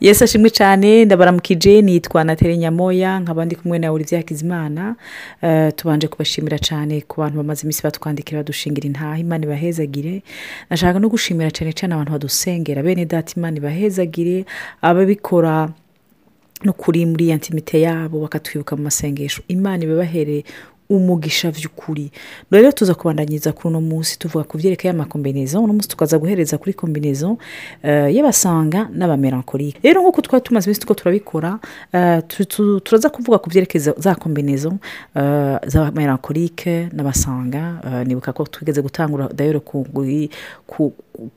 yesi ashimwe cyane ndabaramukije nitwa nateri nyamoya nkaba ndi kumwe na olivier hakizimana Eh, tubanje kubashimira cyane ku bantu bamaze iminsi batwandikira badushingira intaha imana ibahezagire. Nashaka no gushimira cyane cyane abantu badusengera bene data imana ibahezagire ababikora no kuri muri ya ntimite yabo bakatwibuka mu masengesho. Imana ibabahere umugisha by'ukuri rero tuza kubandanyiriza kuri uno munsi tuvuga ku byerekeye amakombinezo uno munsi tukaza guhereza kuri kombinezo eh, y'abasanga n'abamerankorike rero nk'uko twari tumaze iminsi tuko turabikora eh, tu- tu- turaza kuvuga ku byerekeza za kombinezo eh, z'abamerankorike n'abasanga nibuka ko twigeze gutangura dayero ku, ku,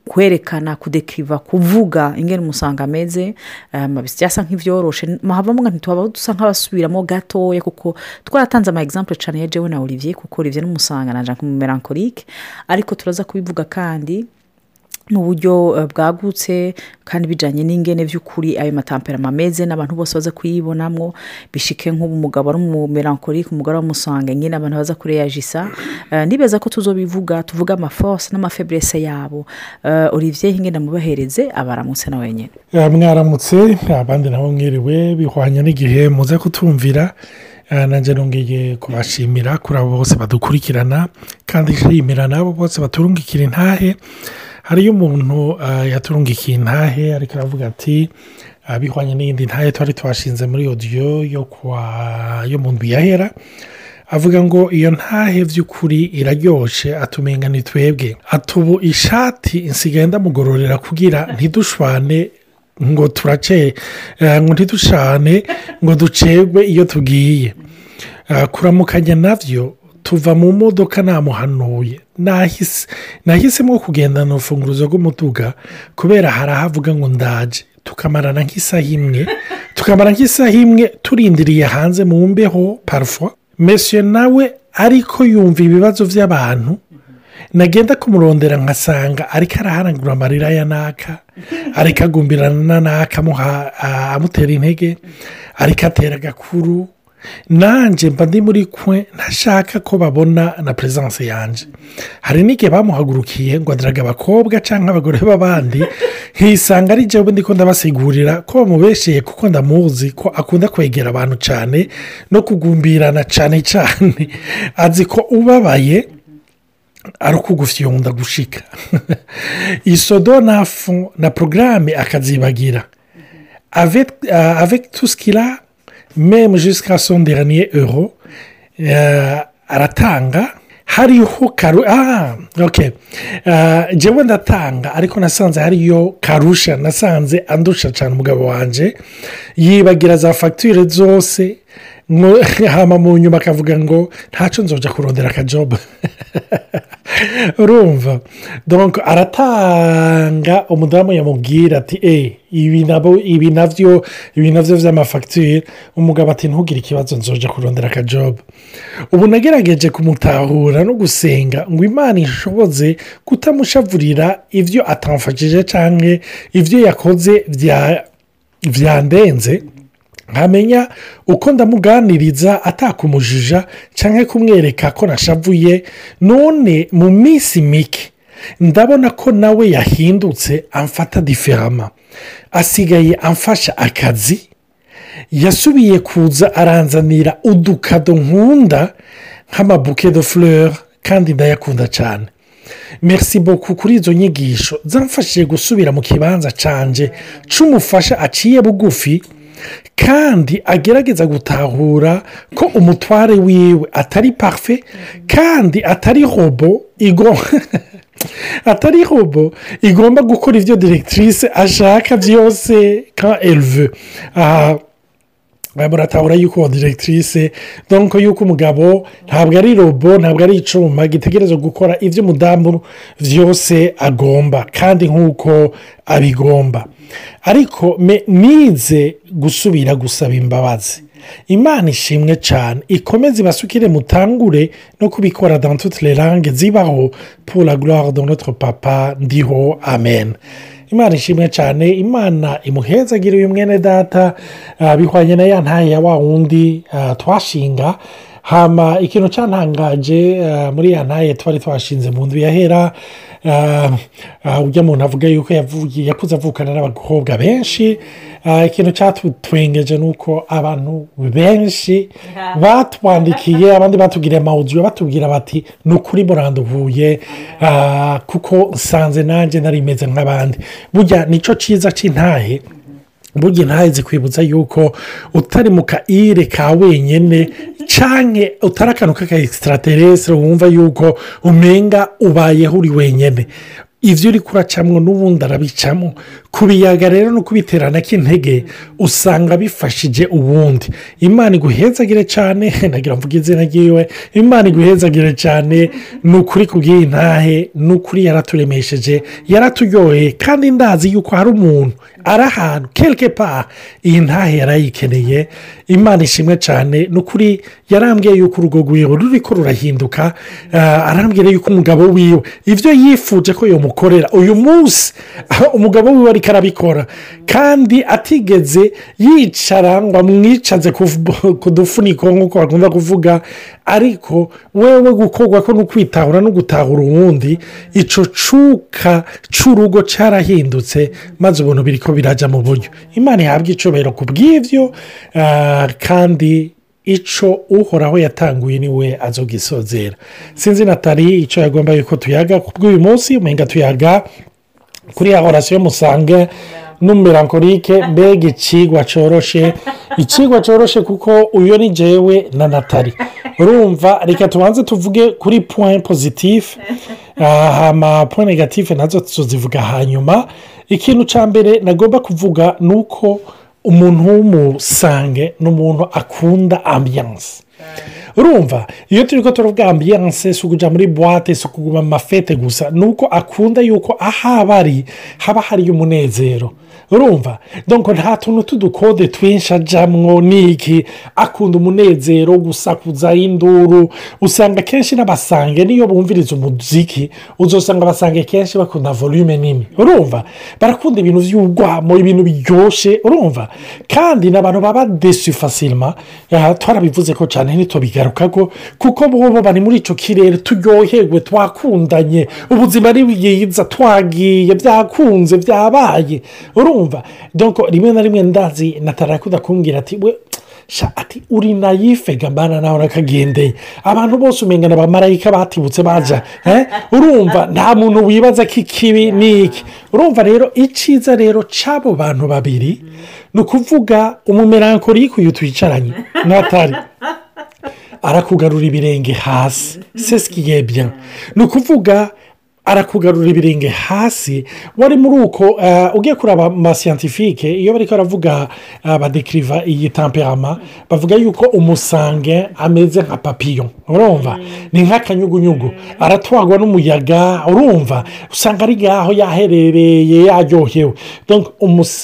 kwerekana kudekiriva kuvuga ingene umusanga ameze um, byasa nk'ibyoroshe havamo nka ntitwaba dusa nk'abasubiramo gatoya kuko twaratanze ama example cyane ya jewe na olivier kuko olivier n'umusanga naje nk'umumerankorike ariko turaza kubivuga kandi mu buryo eh, bwagutse kandi bijyanye n'ingene by'ukuri ayo matamperama ameze n'abantu bose baza kuyibonamo bishike nk'ubu umugabo ari umumerankorike umugore w'umusanga nyine abantu baza kureyajisa Eh, nibeza ko tuzobivuga tuvuga amaforce n'amafebrese yabo. Eh, olivier ingene mubahereze abaramutse na wenyine Eh, mwaramutse abandi nabo mwiriwe bihwanye n'igihe muze kutumvira. Nanjye nongeye kubashimira kuri abo bose badukurikirana kandi nshimira n'abo bose baturungikira intahe. Hariyo umuntu eh, yaturungikiye intahe ariko aravuga ati eh, bihwanye n'iyindi ntahe twari twashinze muri odiyo yo mu ndwi yahera avuga ngo iyo ntahe by'ukuri iraryoshe atumenga twebwe. Atubu ishati insigaye ndamugororera kugira ntidushwane ngo turace eh, ngo ntidushane ngo ducegwe iyo tugiye. Kuramukanya na byo tuva mu modoka namuhanuye. nahise nahisemo kugendana urufunguzo rw'umuduga kubera hari ahavuga ngo ndaje. Tukamarana nk'isaha imwe tukamara nk'isaha imwe turindiriye hanze mu mbeho parufo mesiyo nawe ariko yumva ibibazo by'abantu. Nagenda kumurondera nkasanga ariko araharangura amarira ya naka ariko agumbirana na naka amutera intege ariko atera agakuru nanjye mba ndi muri kwe ntashaka ko babona na perezidanse yanjye hari n'igihe bamuhagurukiye ngo adaraga abakobwa cyangwa abagore b'abandi nkisanga ari jyewe ndiko ndabasigurira ko bamubesheye kuko ndamuzi ko akunda kwegera abantu cyane no kugumbirana cyane cyane azi ko ubabaye ari ukugufyonda gushika. Isodo na porogaramu akazibagira. Euh, avec tout ce qu'il a même jusqu'à son dernier euro euh, aratanga hariho karu ah ok. Uh, jewe ndatanga ariko nasanze hariyo karusha nasanze andusha cyane umugabo wanjye yibagira za fagitire zose ngo- hama mu nyuma akavuga ngo ntacyo nzoja kurondera akajobu urumva aratanga umudamu yamubwira ati eee ibi na byo ibi na byo by'amafagitire umugabo ati ntugire ikibazo nzoja kurondera akajobu ubu nagerageje kumutahura no gusenga ngo imana ishoboze kutamushavurira ibyo atamfashije cyangwa ibyo yakoze bya byandenze nkamenya uko ndamuganiriza atakumujija cyangwa kumwereka ko nashavuye none mu minsi mike ndabona ko nawe yahindutse amfata diferama asigaye amfasha akazi yasubiye kuza aranzanira udukado nkunda nk'amabuke de fleur kandi ndayakunda cyane merci beaucoup kuri izo nyigisho. Zamfashije gusubira mu kibanza canje c'umufasha aciye bugufi kandi agerageza gutahura ko umutware wiwe atari parufe kandi atari igo atari robo igomba gukora ibyo diregitirise ashaka byose ka erive aha muratahura yuko diregitirise donko yuko umugabo ntabwo ari robo ntabwo ari icyuma gitegereza gukora ibyo umudamu byose agomba kandi nk'uko abigomba. Ariko nize gusubira gusaba imbabazi. Imana ishimwe cyane ikomeze ibasukire mutangure no kubikora les langues zibaho. Pour la gloire de notre papa ndiho amen. Imana ishimwe cyane imana imuhezagire uyu mwene data. Ah, bihwanye na ya ntaye ya wa wundi ah, twashinga. Hama ikintu cyantangaje eh, muri ya ntaye twari twashinze mu nzu yahera eh, eh, ujya muntu avuga yuko yakuze avukana n'abakobwa benshi ikintu cyatutwengeje ni uko abantu benshi batwandikiye abandi batubwiriye amawudiyo batubwira bati ni ukuri muranduvuye kuko nsanze nanjye nari meze nk'abandi. Burya ni cyo cyiza cy'intahe burya intahe zikwibutsa yuko utari mu kaire ka wenyine cyangwa utari akantu k'aka extraterrestre wumva yuko umenga ubayeho uri wenyine ibyo uri kuracamo n'ubundi arabicamo kubiyaga rero no kubiterana k'intege usanga bifashije ubundi. Imana iguhezagire cyane nagira mvuge izina ryiwe imana iguhezagire cyane ni ukuri kubw'iyi ntahe ni ukuri yaraturemesheje yaraturyoheye kandi ndazi yuko hari umuntu ari ahantu keleke pa iyi ntahe yarayikeneye. Imana ishimwe cyane ni ukuri yarambwiye yuko urugo rwiwe ruri ko rurahinduka ah, arambwira yuko umugabo wiwe ibyo yifuje ko yamukorera uyu munsi umugabo wiwe ariko arabikora. Kandi atigeze yicara ngo amwicaze ku dufuniko nk'uko bakunda kuvuga. Ariko wewe gukorwa ko no kwitahura no gutahura uwundi icyo cuka cy'urugo cyarahindutse maze ubuntu biri ko birajya mu buryo. Imana ihabwa icobero ku bw'ibyo ah, kandi icyo uhoraho yatanguye ni we azogisozera. Sinzi natali icyo yagomba yuko tuyaga ku bw'uyu munsi umenga tuyaga kuri horasiyo musange n'umumerankorike mbega ikigwa cyoroshe ikigwa cyoroshe kuko uyu ni jewe na natali. Urumva reka tubanze tuvuge kuri point pozitifu hama point negatifu na zo tuzivuga hanyuma. Ikintu cya mbere nagomba kuvuga ni uko umuntu w'umusange ni umuntu akunda ambiyanse urumva iyo turi ko turavuga ambiyanse si ukujya muri buwate si ukuguma mu mafete gusa ni uko akunda yuko aho aba ari haba hariyo umunezero urumva donko nta tuntu t'udukode twinshi ajyamwo n'iki akunda umunezero gusakuza induru usanga kenshi n'abasange niyo bumviriza umuziki uzasanga abasange kenshi bakunda volume nini urumva barakunda ibintu by'ubwamo ibintu biryoshye urumva kandi ni abantu baba desu fasilima twarabivuze ko cyane ntitubigaruka ko kuko bo bari muri icyo kirere turyohewe twakundanye ubuzima ari bwiza twagiye byakunze byabaye. Urumva? Rimwe na rimwe ndazi natarakunda kumbwira ati we ati uri nayifega mbana nawe nakagendeye abantu bose umenya ni abamarayika batibutse baja eh? urumva? Nta muntu wibaza ko ikibi ni iki. Urumva rero icyiza rero cy'abo bantu babiri ni ukuvuga umumerankorike uyu twicaranye natari arakugarura ibirenge hasi. Sesikiyebya ni ukuvuga arakugarura ibirenge hasi wari muri uko ugiye kureba amasiyantifike iyo bari baravuga badekiriva iyi tamperama bavuga yuko umusange ameze nka papiyo urumva? Ni nk'akanyugunyugu. Aratwarwa n'umuyaga urumva? Usanga ari ngaho yaherereye yaryohewe.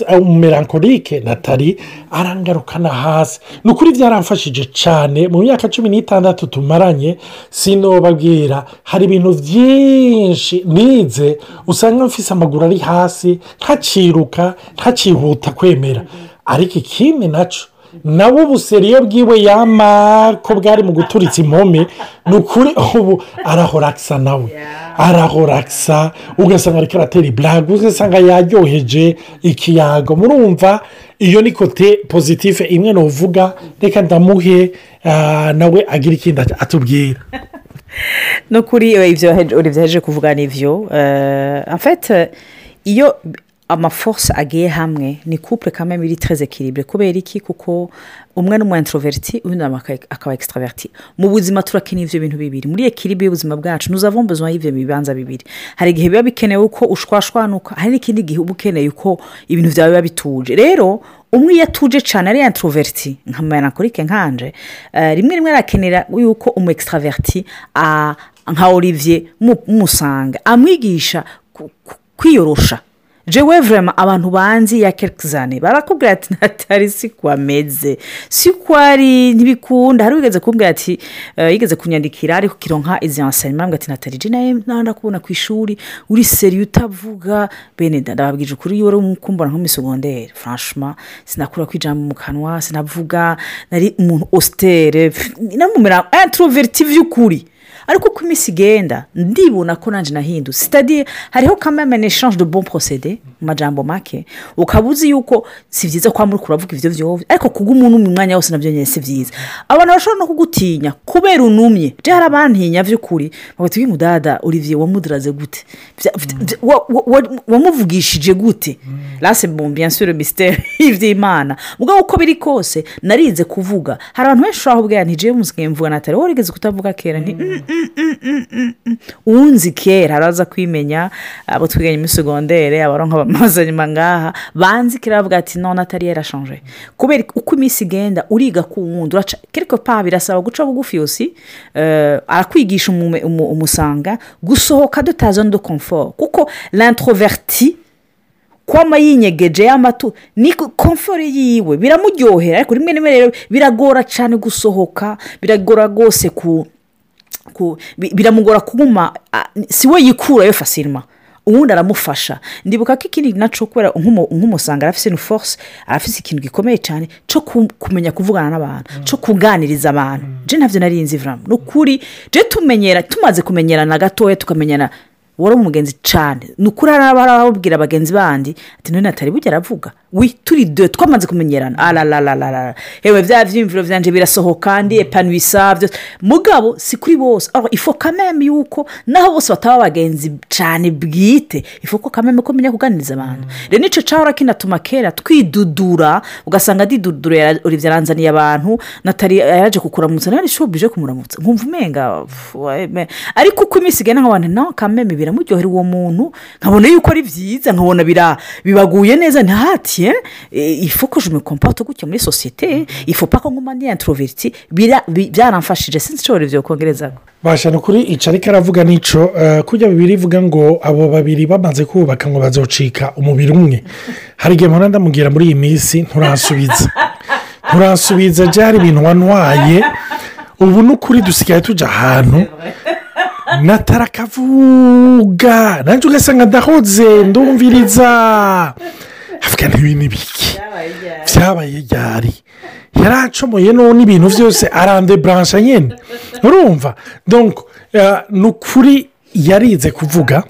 Umumerankorike natali arangarukana hasi. Ni ukuri byaramfashije cyane mu myaka cumi n'itandatu tumaranye sinobabwira. Hari ibintu byinshi nize usanga mfise amaguru ari hasi ntakiruka ntakihuta kwemera. Ariko ikindi na cyo nawe ubuseriyo bwiwe yama ko bwari mu guturitsa impome ni ukuri ubu arahorakisa nawe. Arahorakisa ugasanga ariko aratera iburaga ugasanga yaryoheje ikiyago. Murumva iyo ni kote pozitife imwe nuvuga reka ndamuhe nawe agira ikindi atubwira no kuri ibyo byaje kuvuga ni byo afite iyo amaforce agiye hamwe ni couple kamwe iri tereze kiribure kubera iki? Kuko umwe ni umu introverti undi akaba extraverti. Mu buzima turakeneye ibyo bintu bibiri. Muri ekiribe y'ubuzima bwacu ntuzavamo ubuzima y'ibyo bibanza bibiri. Hari igihe biba bikenewe ko ushwashwanuka hari n'ikindi gihe uba ukeneye ko ibintu byawe biba bituje. Rero umwe iyo atuje cyane ari introverti. Nka melancholique nkanje. Rimwe rimwe arakenera yuko umu extraverti nka olivier musanga amwigisha kwiyorosha. Jewe vurema abantu banzi ya kerikizane barakubwira ati natari si ko ameze si ko ari ntibikunda. Hari wigeze kumbwira ati eh, yigeze kunyandikira ariko kironka izi ansayinima mbwa ati nawe nanda kubona ku ishuri. Uri seriye utavuga? Bene da ndababwije ukuri uri kumbona nk'umusogonderi franchement sinakura kwijambo mu kanwa sinavuga. Nari umuntu ositere namumera introverti by'ukuri ariko uko iminsi igenda ndibona ko nanjye nahindutse sitade hariho kameme eshanje de bon procede mu majambo make ukaba uzi yuko si byiza kuba muri kuravuga ibyo byose ariko kubw'umuntu mu mwanya wose na byo nyine si byiza abantu bashobora no kugutinya kubera unumye. Je hari abantinya by'ukuri bagahita mudada olivier wamuduraze gute? Wamuvugishije gute? Rase bon bien sûr misiteri y'iby'imana ubwo uko biri kose narinze kuvuga. Hari abantu benshi ushobora kubwira nti musigaye mvuga natari wowe urigeze kutavuga kera? Nti "Mm, mm, mm, mm, mm, mm." uwunzi kera araza kwimenya abo twiganye muri segondere abaronka bamaze nyuma ngaha banzi kera bavuga ati no natari yarashanje kubera uko iminsi igenda uriga ku wundi uraca kereko pa birasaba guca bugufi yose eh, arakwigisha umusanga gusohoka de ta zone de confort kuko l'introverti kwama yinyegeje y'amatu ni komfort yiwe. Biramuryohera ariko rimwe rimwe rero biragora cyane gusohoka biragora rwose ku ku- bi- biramugora kuguma si we yikurayo fasirima ubundi aramufasha. Ndibuka ko ikindi naco kubera nk'umu- nk'umusanga arafise ni force arafise ikintu gikomeye cyane cyo ku- kumenya kuvugana n'abantu cyo kuganiriza abantu. Je ntabyo nari nzi vuramu ni ukuri je tumenyera tumaze kumenyerana gatoya tukamenyana wari umugenzi cyane ni ukuri hari ababwira bagenzi bandi ati none atari bujya aravuga. Wi turi de twamaze kumenyerana ararararara yewe bya byiyumviro byanjye birasohoka ndi epanwisa mugabo si kuri bose ifo kameme yuko naho bose bataba abagenzi cyane bwite ifo ko kameme ko menya kuganiriza abantu rero ni cyo cyahora kinatuma kera twidudura ugasanga didudura olivier aranzaniye abantu natali yaraje kukuramutsa nawe nishobije kumuramutsa nkumva umenga ariko uko iminsi igenda nkabona no kameme biramuryohera uwo muntu nkabona yuko ari byiza nkabona bibaguye neza ntihati ifu ko je me comporte gutya muri sosiyete ifu pako nguma ndi introverti. Bira- bi- byaramfashije sinzi icyo byo kongereza basha ni ukuri ica ariko aravuga nico eh, kujya bibiri ivuga ngo abo babiri bamaze kubaka ngo bazocika umubiri umwe. Hari igihe mpora ndamubwira muri iyi minsi nturansubiza nturansubiza byari ibintu wanwaye ubu ni ukuri dusigaye tujya ahantu. Natara akavuga nanjye ugasanga ndahoze ndumviriza. Avuga n'ibintu biki byabaye ryari yaracomoye none ibintu byose arandeburansha nyine urumva ni ukuri yarize kuvuga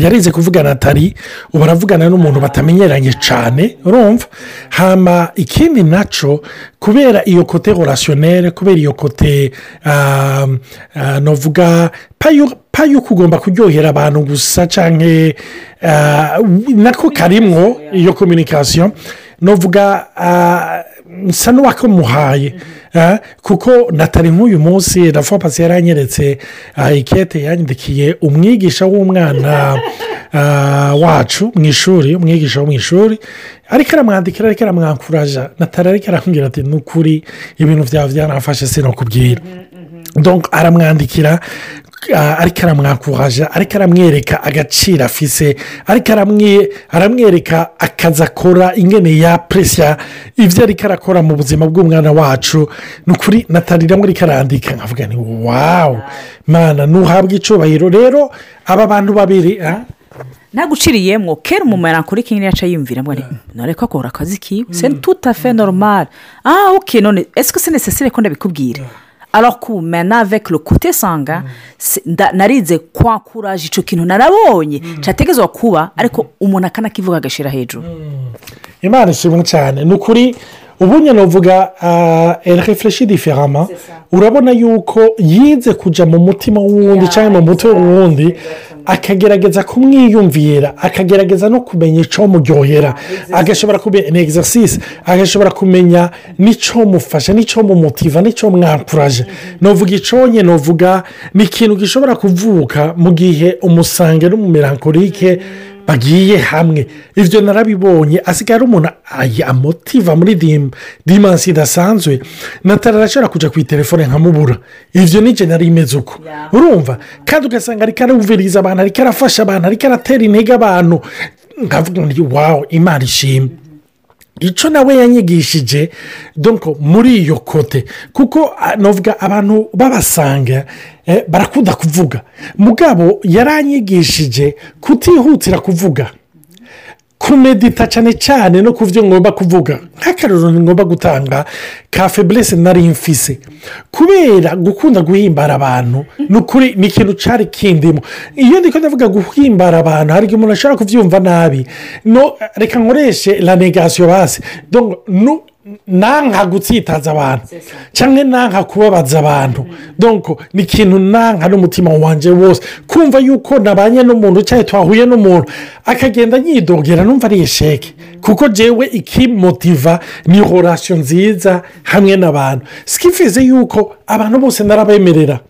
yarize kuvuga natali ubu aravugana n'umuntu batamenyeranye cyane urumva? Hama ikindi na cyo kubera iyo kote horasiyonere kubera iyo kote ah, ah, navuga payo kugomba kuryohera abantu gusa cyangwa nako karimwo iyo kominikasiyo navuga nsa n'uwakamuhaye ah, kuko natali nk'uyu munsi rafa pasi yaranyeretse ah, ikete yandikiye umwigisha w'umwana ah, wacu mu ishuri umwigisha wo mu ishuri. Ariko aramwandikira ariko aramwankuraja. Natali ariko aramubwira ati ni ukuri ibintu byawe byaramfashe sinakubwira. Donc aramwandikira ah, ariko aramwakuraja ariko aramwereka agaciro afise ariko aramwe- aramwereka akazi akora ingene yapuresya ibyo ariko arakora mu buzima bw'umwana wacu. Ni ukuri natali rimwe ariko arandika nkavuga ni wawu mana ntuhabwe icyubahiro rero aba bantu babiri ah, naguciriyemo kera umumaro kuri kinini yaca yiyumvira ngo ntareko akora akazi kiwe se tutafe normal. Ah ok none esiko se nesesire ko ndabikubwira alors que maintenant avec le côté sanga se- nda- narize kwakuraje icyo kintu narabonye cyategezwa kuba ariko umuntu akanakivuga agashyira hejuru. Imana ishimwe cyane. Ni ukuri ubu nyine uvuga erefureshi diferama urabona yuko yize kujya mu mutima w'uwundi cyangwa mu mutwe w'uwundi akagerageza kumwiyumvira akagerageza no kumenya icyo muryohera. Agashobora kumenya ni egisasisi agashobora kumenya n'icyo mufasha n'icyo mumutiva n'icyo mwakuraje nuvuga iconye nuvuga ni ikintu gishobora kuvuka mu gihe umusange n'umumerankorike bagiye hamwe. Ibyo narabibonye asigaye ari umuntu amotiva muri dimansi idasanzwe natara arashobora kujya ku itelefone nkamubura. Ibyo ni nari imeze uko. Urumva? Kandi ugasanga ariko arumviriza abantu ariko arafasha abantu ariko aratera intege abantu. Nkavuga ngo wawu imana ishimwe icyo nawe yanyigishije muri iyo kote kuko navuga abantu babasanga barakunda kuvuga. Mugabo yaranyigishije kutihutira kuvuga. Kumedita cyane cyane no ku byo ngomba kuvuga. Nk'akararo ngomba gutanga ka feburese nari mfise. Kubera gukunda guhimbara abantu ni ukuri ni ikintu cyari kindimo. Iyo ndi ndavuga guhimbara abantu hari igihe umuntu ashobora kubyumva nabi. Reka nkoreshe la negasiyo hasi nanka gutsitaza abantu cyangwa nanka kubabaza abantu. Donko ni ikintu nanka n'umutima wanjye wose. Kumva yuko nabanye n'umuntu cyangwa twahuye n'umuntu akagenda yidogera numva ari esheke. Kuko jewe ikimotiva ni horasiyo nziza hamwe n'abantu. Sikifize yuko abantu bose narabemerera.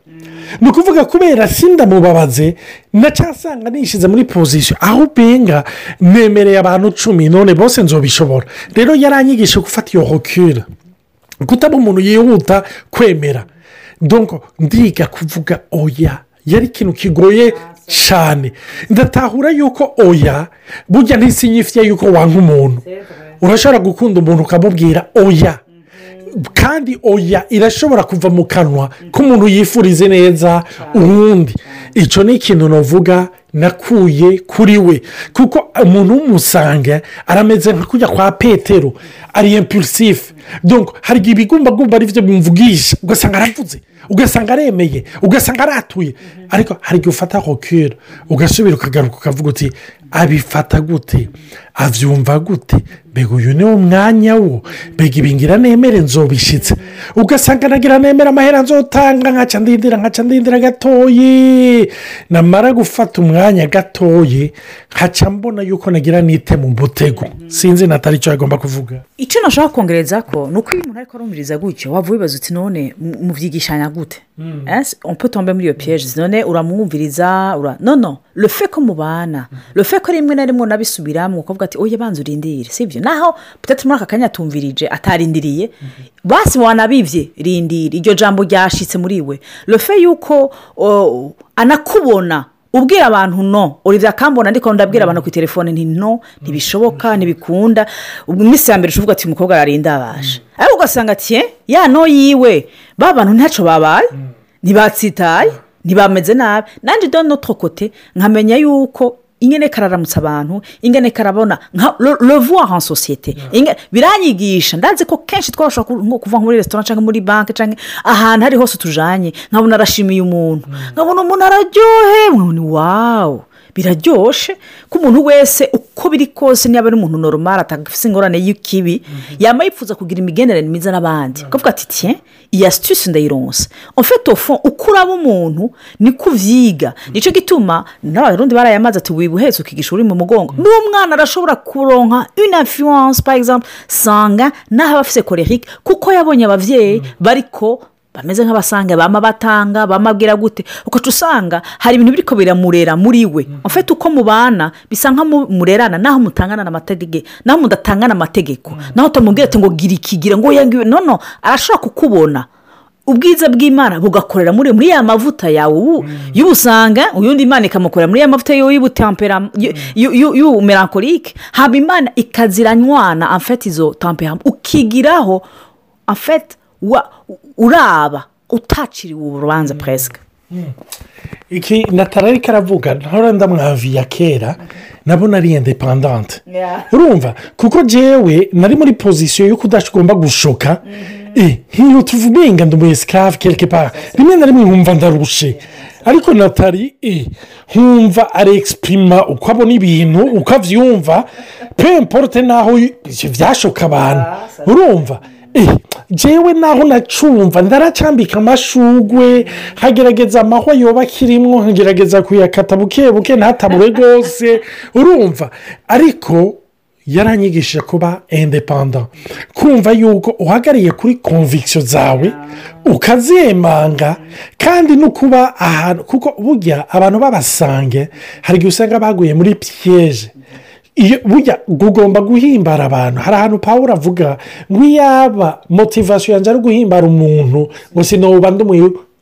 Ni ukuvuga kubera sindamubabaze ndacyasanga nishyize muri pozisiyo aho ubenga nemereye abantu cumi none bose nzobishobora. Rero yaranyigisha gufata iyo hokira kutaba umuntu yihuta kwemera. Donko ndiga kuvuga oya. Yari ikintu kigoye cyane. Ndatahura yuko oya burya ntisinyifiye yuko wanga umuntu. Urashobora gukunda umuntu ukamubwira oya. Kandi oya irashobora kuva mu kanwa k'umuntu yifurize neza uwundi. Icyo ni ikintu navuga nakuye kuri we. Kuko umuntu w'umusanga arameze nka kujya kwa petero ari impulisifu hari ibigumbagumba ari byo bimvugisha ugasanga aravuze. Ugasanga aremeye ugasanga aratuye. Ariko hari igihe ufata hokera ugasubira ukagaruka ukavuga uti abifata gute? Abyumva gute? Mbega uyu ni wo mwanya wo? Mbega ibingira nemere nzobishyitse ugasanga nagira nemera amahera nzotanga nkaca ndindira nkaca ndindira gatoye namara gufata umwanya gatoye nkaca mbona yuko nagira nite mu mutego. Sinzi natari icyo agomba kuvuga. Icyo nashaka kongereza ko ni uko iyo umuntu ariko arumviriza gutyo waba wibaza uti none mubyigishanya gute. Umpe tombe muri iyo piyeje none uramwumviriza nono rufe ko mubana rufe ko rimwe na rimwe unabisubiramo ukavuga ati oya banza urindire si ibyo naho muri aka kanya atumvirije atarindiriye. Basi wanabibye rindira iryo jambo ryashyitse muri we. Rufe yuko anakubona ubwira abantu no. Uribya akambona ariko ndabwira abantu ku telefone nti no ntibishoboka ntibikunda. Iminsi ya mbere ushobora ati umukobwa ararinda abasha ariko ugasanga ati ya no yiwe. Ba bantu ntacyo babaye. Ntibatsitaye ntibameze nabi. Nanjye do no tokote nkamenya yuko ingene kararamutsa abantu ingene karabona nka revuwa nka sosiyete biranyigisha. Ndazi ko kenshi twashobora kuva muri resitora cyangwa muri banki cyangwa ahantu ari hose tujanye. Nkabona arashimiye umuntu. Nkabona umuntu araryohewe. Wawu biraryoshye ko umuntu wese uko biri kose niba ari umuntu normal atagafite ingorane y'ikibi yaba yifuza kugira imigenderanire myiza n'abandi. Ukavuga ati tiye iyi asitisi ndayironsa ofite ofo uko uraba umuntu niko ubyiga ni cyo gituma n'abarundi barayamaze ati wibuhetse ukigisha uri mu mugongo. N'umwana arashobora kuronka inafiyanse par exemple sanga n'aho aba afite korerike kuko yabonye ababyeyi bariko bameze nk'abasanga bama batanga bamabwira gute? Ukaca usanga hari ibintu biri ko biramurera muri we. Ufite uko mubana bisa nk'amurerana naho mutangana amategeko naho mudatangana amategeko. Naho utamubwira ati ngo gira ikigira ngo yangiwe nono arashobora kukubona. Ubwiza bw'imana bugakorera muri muri ya mavuta yawe y'ubusanga uyundi imana ikamukorera muri ya mavuta y'ubumerankorike haba imana ikaziranywana amfete izo tampera ukigiraho amfete uraba utaciriwe urubanza puresike iki natara ariko aravuga ntora ndamwaviye kera nabona ari indepandante urumva kuko jewe nari muri pozisiyo yo kudashobora gushoka nk'iyo tuvuga ndi umu esikarafu kereke pa rimwe na rimwe nkumva ndarushe. Ariko natari nkumva aregisiprima uko abona ibintu uko abyumva pemporute naho byashoka abantu. Urumva jewe naho nacumva ndaracambika amashugwe nkagerageza amahwa yoba akirimo nkagerageza kuyakata buke buke ntatabure rwose. Urumva? Ariko yaranyigishije kuba indepanda kumva yuko uhagariye kuri konvikisiyo zawe ukazemanga kandi no kuba ahantu kuko burya abantu babasange hari igihe usanga baguye muri piyeje burya ugomba guhimbara abantu. Hari ahantu pawuro avuga ngo iyaba motivasiyo yanjye ari guhimbara umuntu ngo sinawuba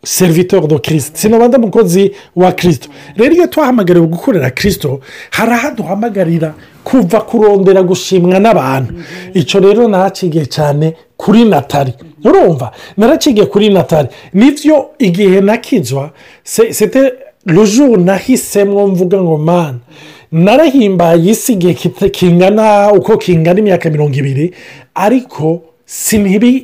serivitori do kirisito sinabanda umukozi wa kirisito rero iyo twahamagariwe gukorera kirisito hari aho duhamagarira kuva kurondera gushimwa n'abantu. Icyo rero naracigiye cyane kuri natali. Urumva? Naracigiye kuri natali. Nibyo igihe nakizwa sete rujuru nahisemo mvuga ngo mana narahimbaye isi igihe kingana uko kingana imyaka mirongo ibiri ariko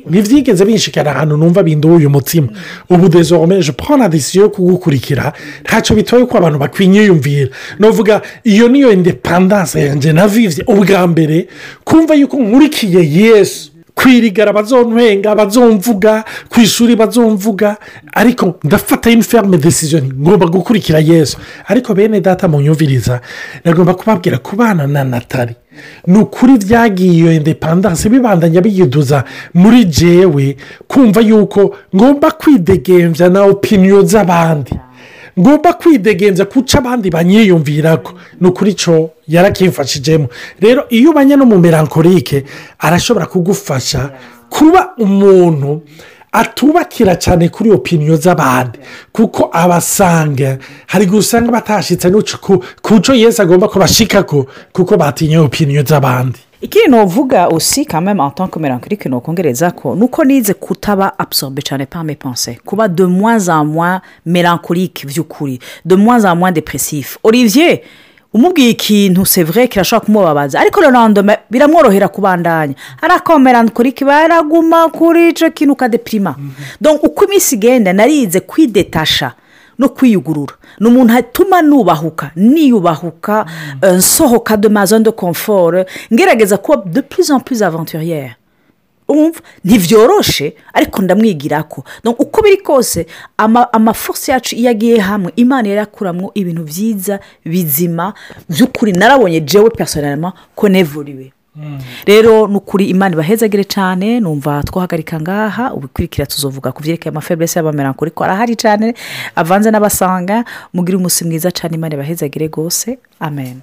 ntibyigeze binshikana ahantu numva binduye uyu mutima ubu dezomeje pona disiyo yo kugukurikira ntacyo bitoye ko abantu bakwiyumvira navuga iyo niyo indepandanse yanjye na vivye ubwa mbere kumva yuko nkurikiye yesu. Kwirigara bazonwenga bazomvuga ku ishuri bazomvuga ariko ndafata iniferme desizoni ngomba gukurikira yesu. Ariko bene data mu nyumviriza nagomba kubabwira kubana na natali. Ni ukuri byagiye iyo indepandanse bibandanya biyiduza muri jewe kumva yuko ngomba kwidegembya na opiniyo z'abandi. Ngomba kwidegenza kuca abandi banyiyumvira ko ni ukuri cyo yarakimfashijemo rero iyo ubanye no mu melankorike arashobora kugufasha kuba umuntu atubakira cyane kuri opiniyo z'abandi. Kuko abasanga hari gusanga batashyitse ku cyo yesi agomba kubashika ko kuko batinye opiniyo z'abandi. Ikindi ntuvuga usi kameme atanke melancholique ni ukongereza ko nuko nize kutaba absorbe cyane pa me pense kuba de moins en moins melancholique by'ukuri de moins en moins depressif olivier umubwiye ikintu sevure kirashobora kumubabaza. Ariko rero biramworohera kubandanya. Ariko melancholique baraguma kuri icyo kintu ukadepirima uko iminsi igenda narize kwidetasha no kwiyugurura. Ni umuntu atuma nubahuka niyubahuka nsohoka de mazone de confort ngerageza kuba de plus en aventuriyeri ntibyoroshe ariko ndamwigira ko uko biri kose amafosi yacu iyo agiye hamwe imana yarakuramo ibintu byiza bizima by'ukuri narabonye jewe personelma ko nevuriwe rero ni ukuri imana ibahezagire cyane numva twahagarika ngaha ubikurikira tuzovuga ku byerekeye amafeburese y'abameranko ko arahari cyane avanze n'abasanga mugire umunsi mwiza cyane imana ibahezagire rwose. Amen.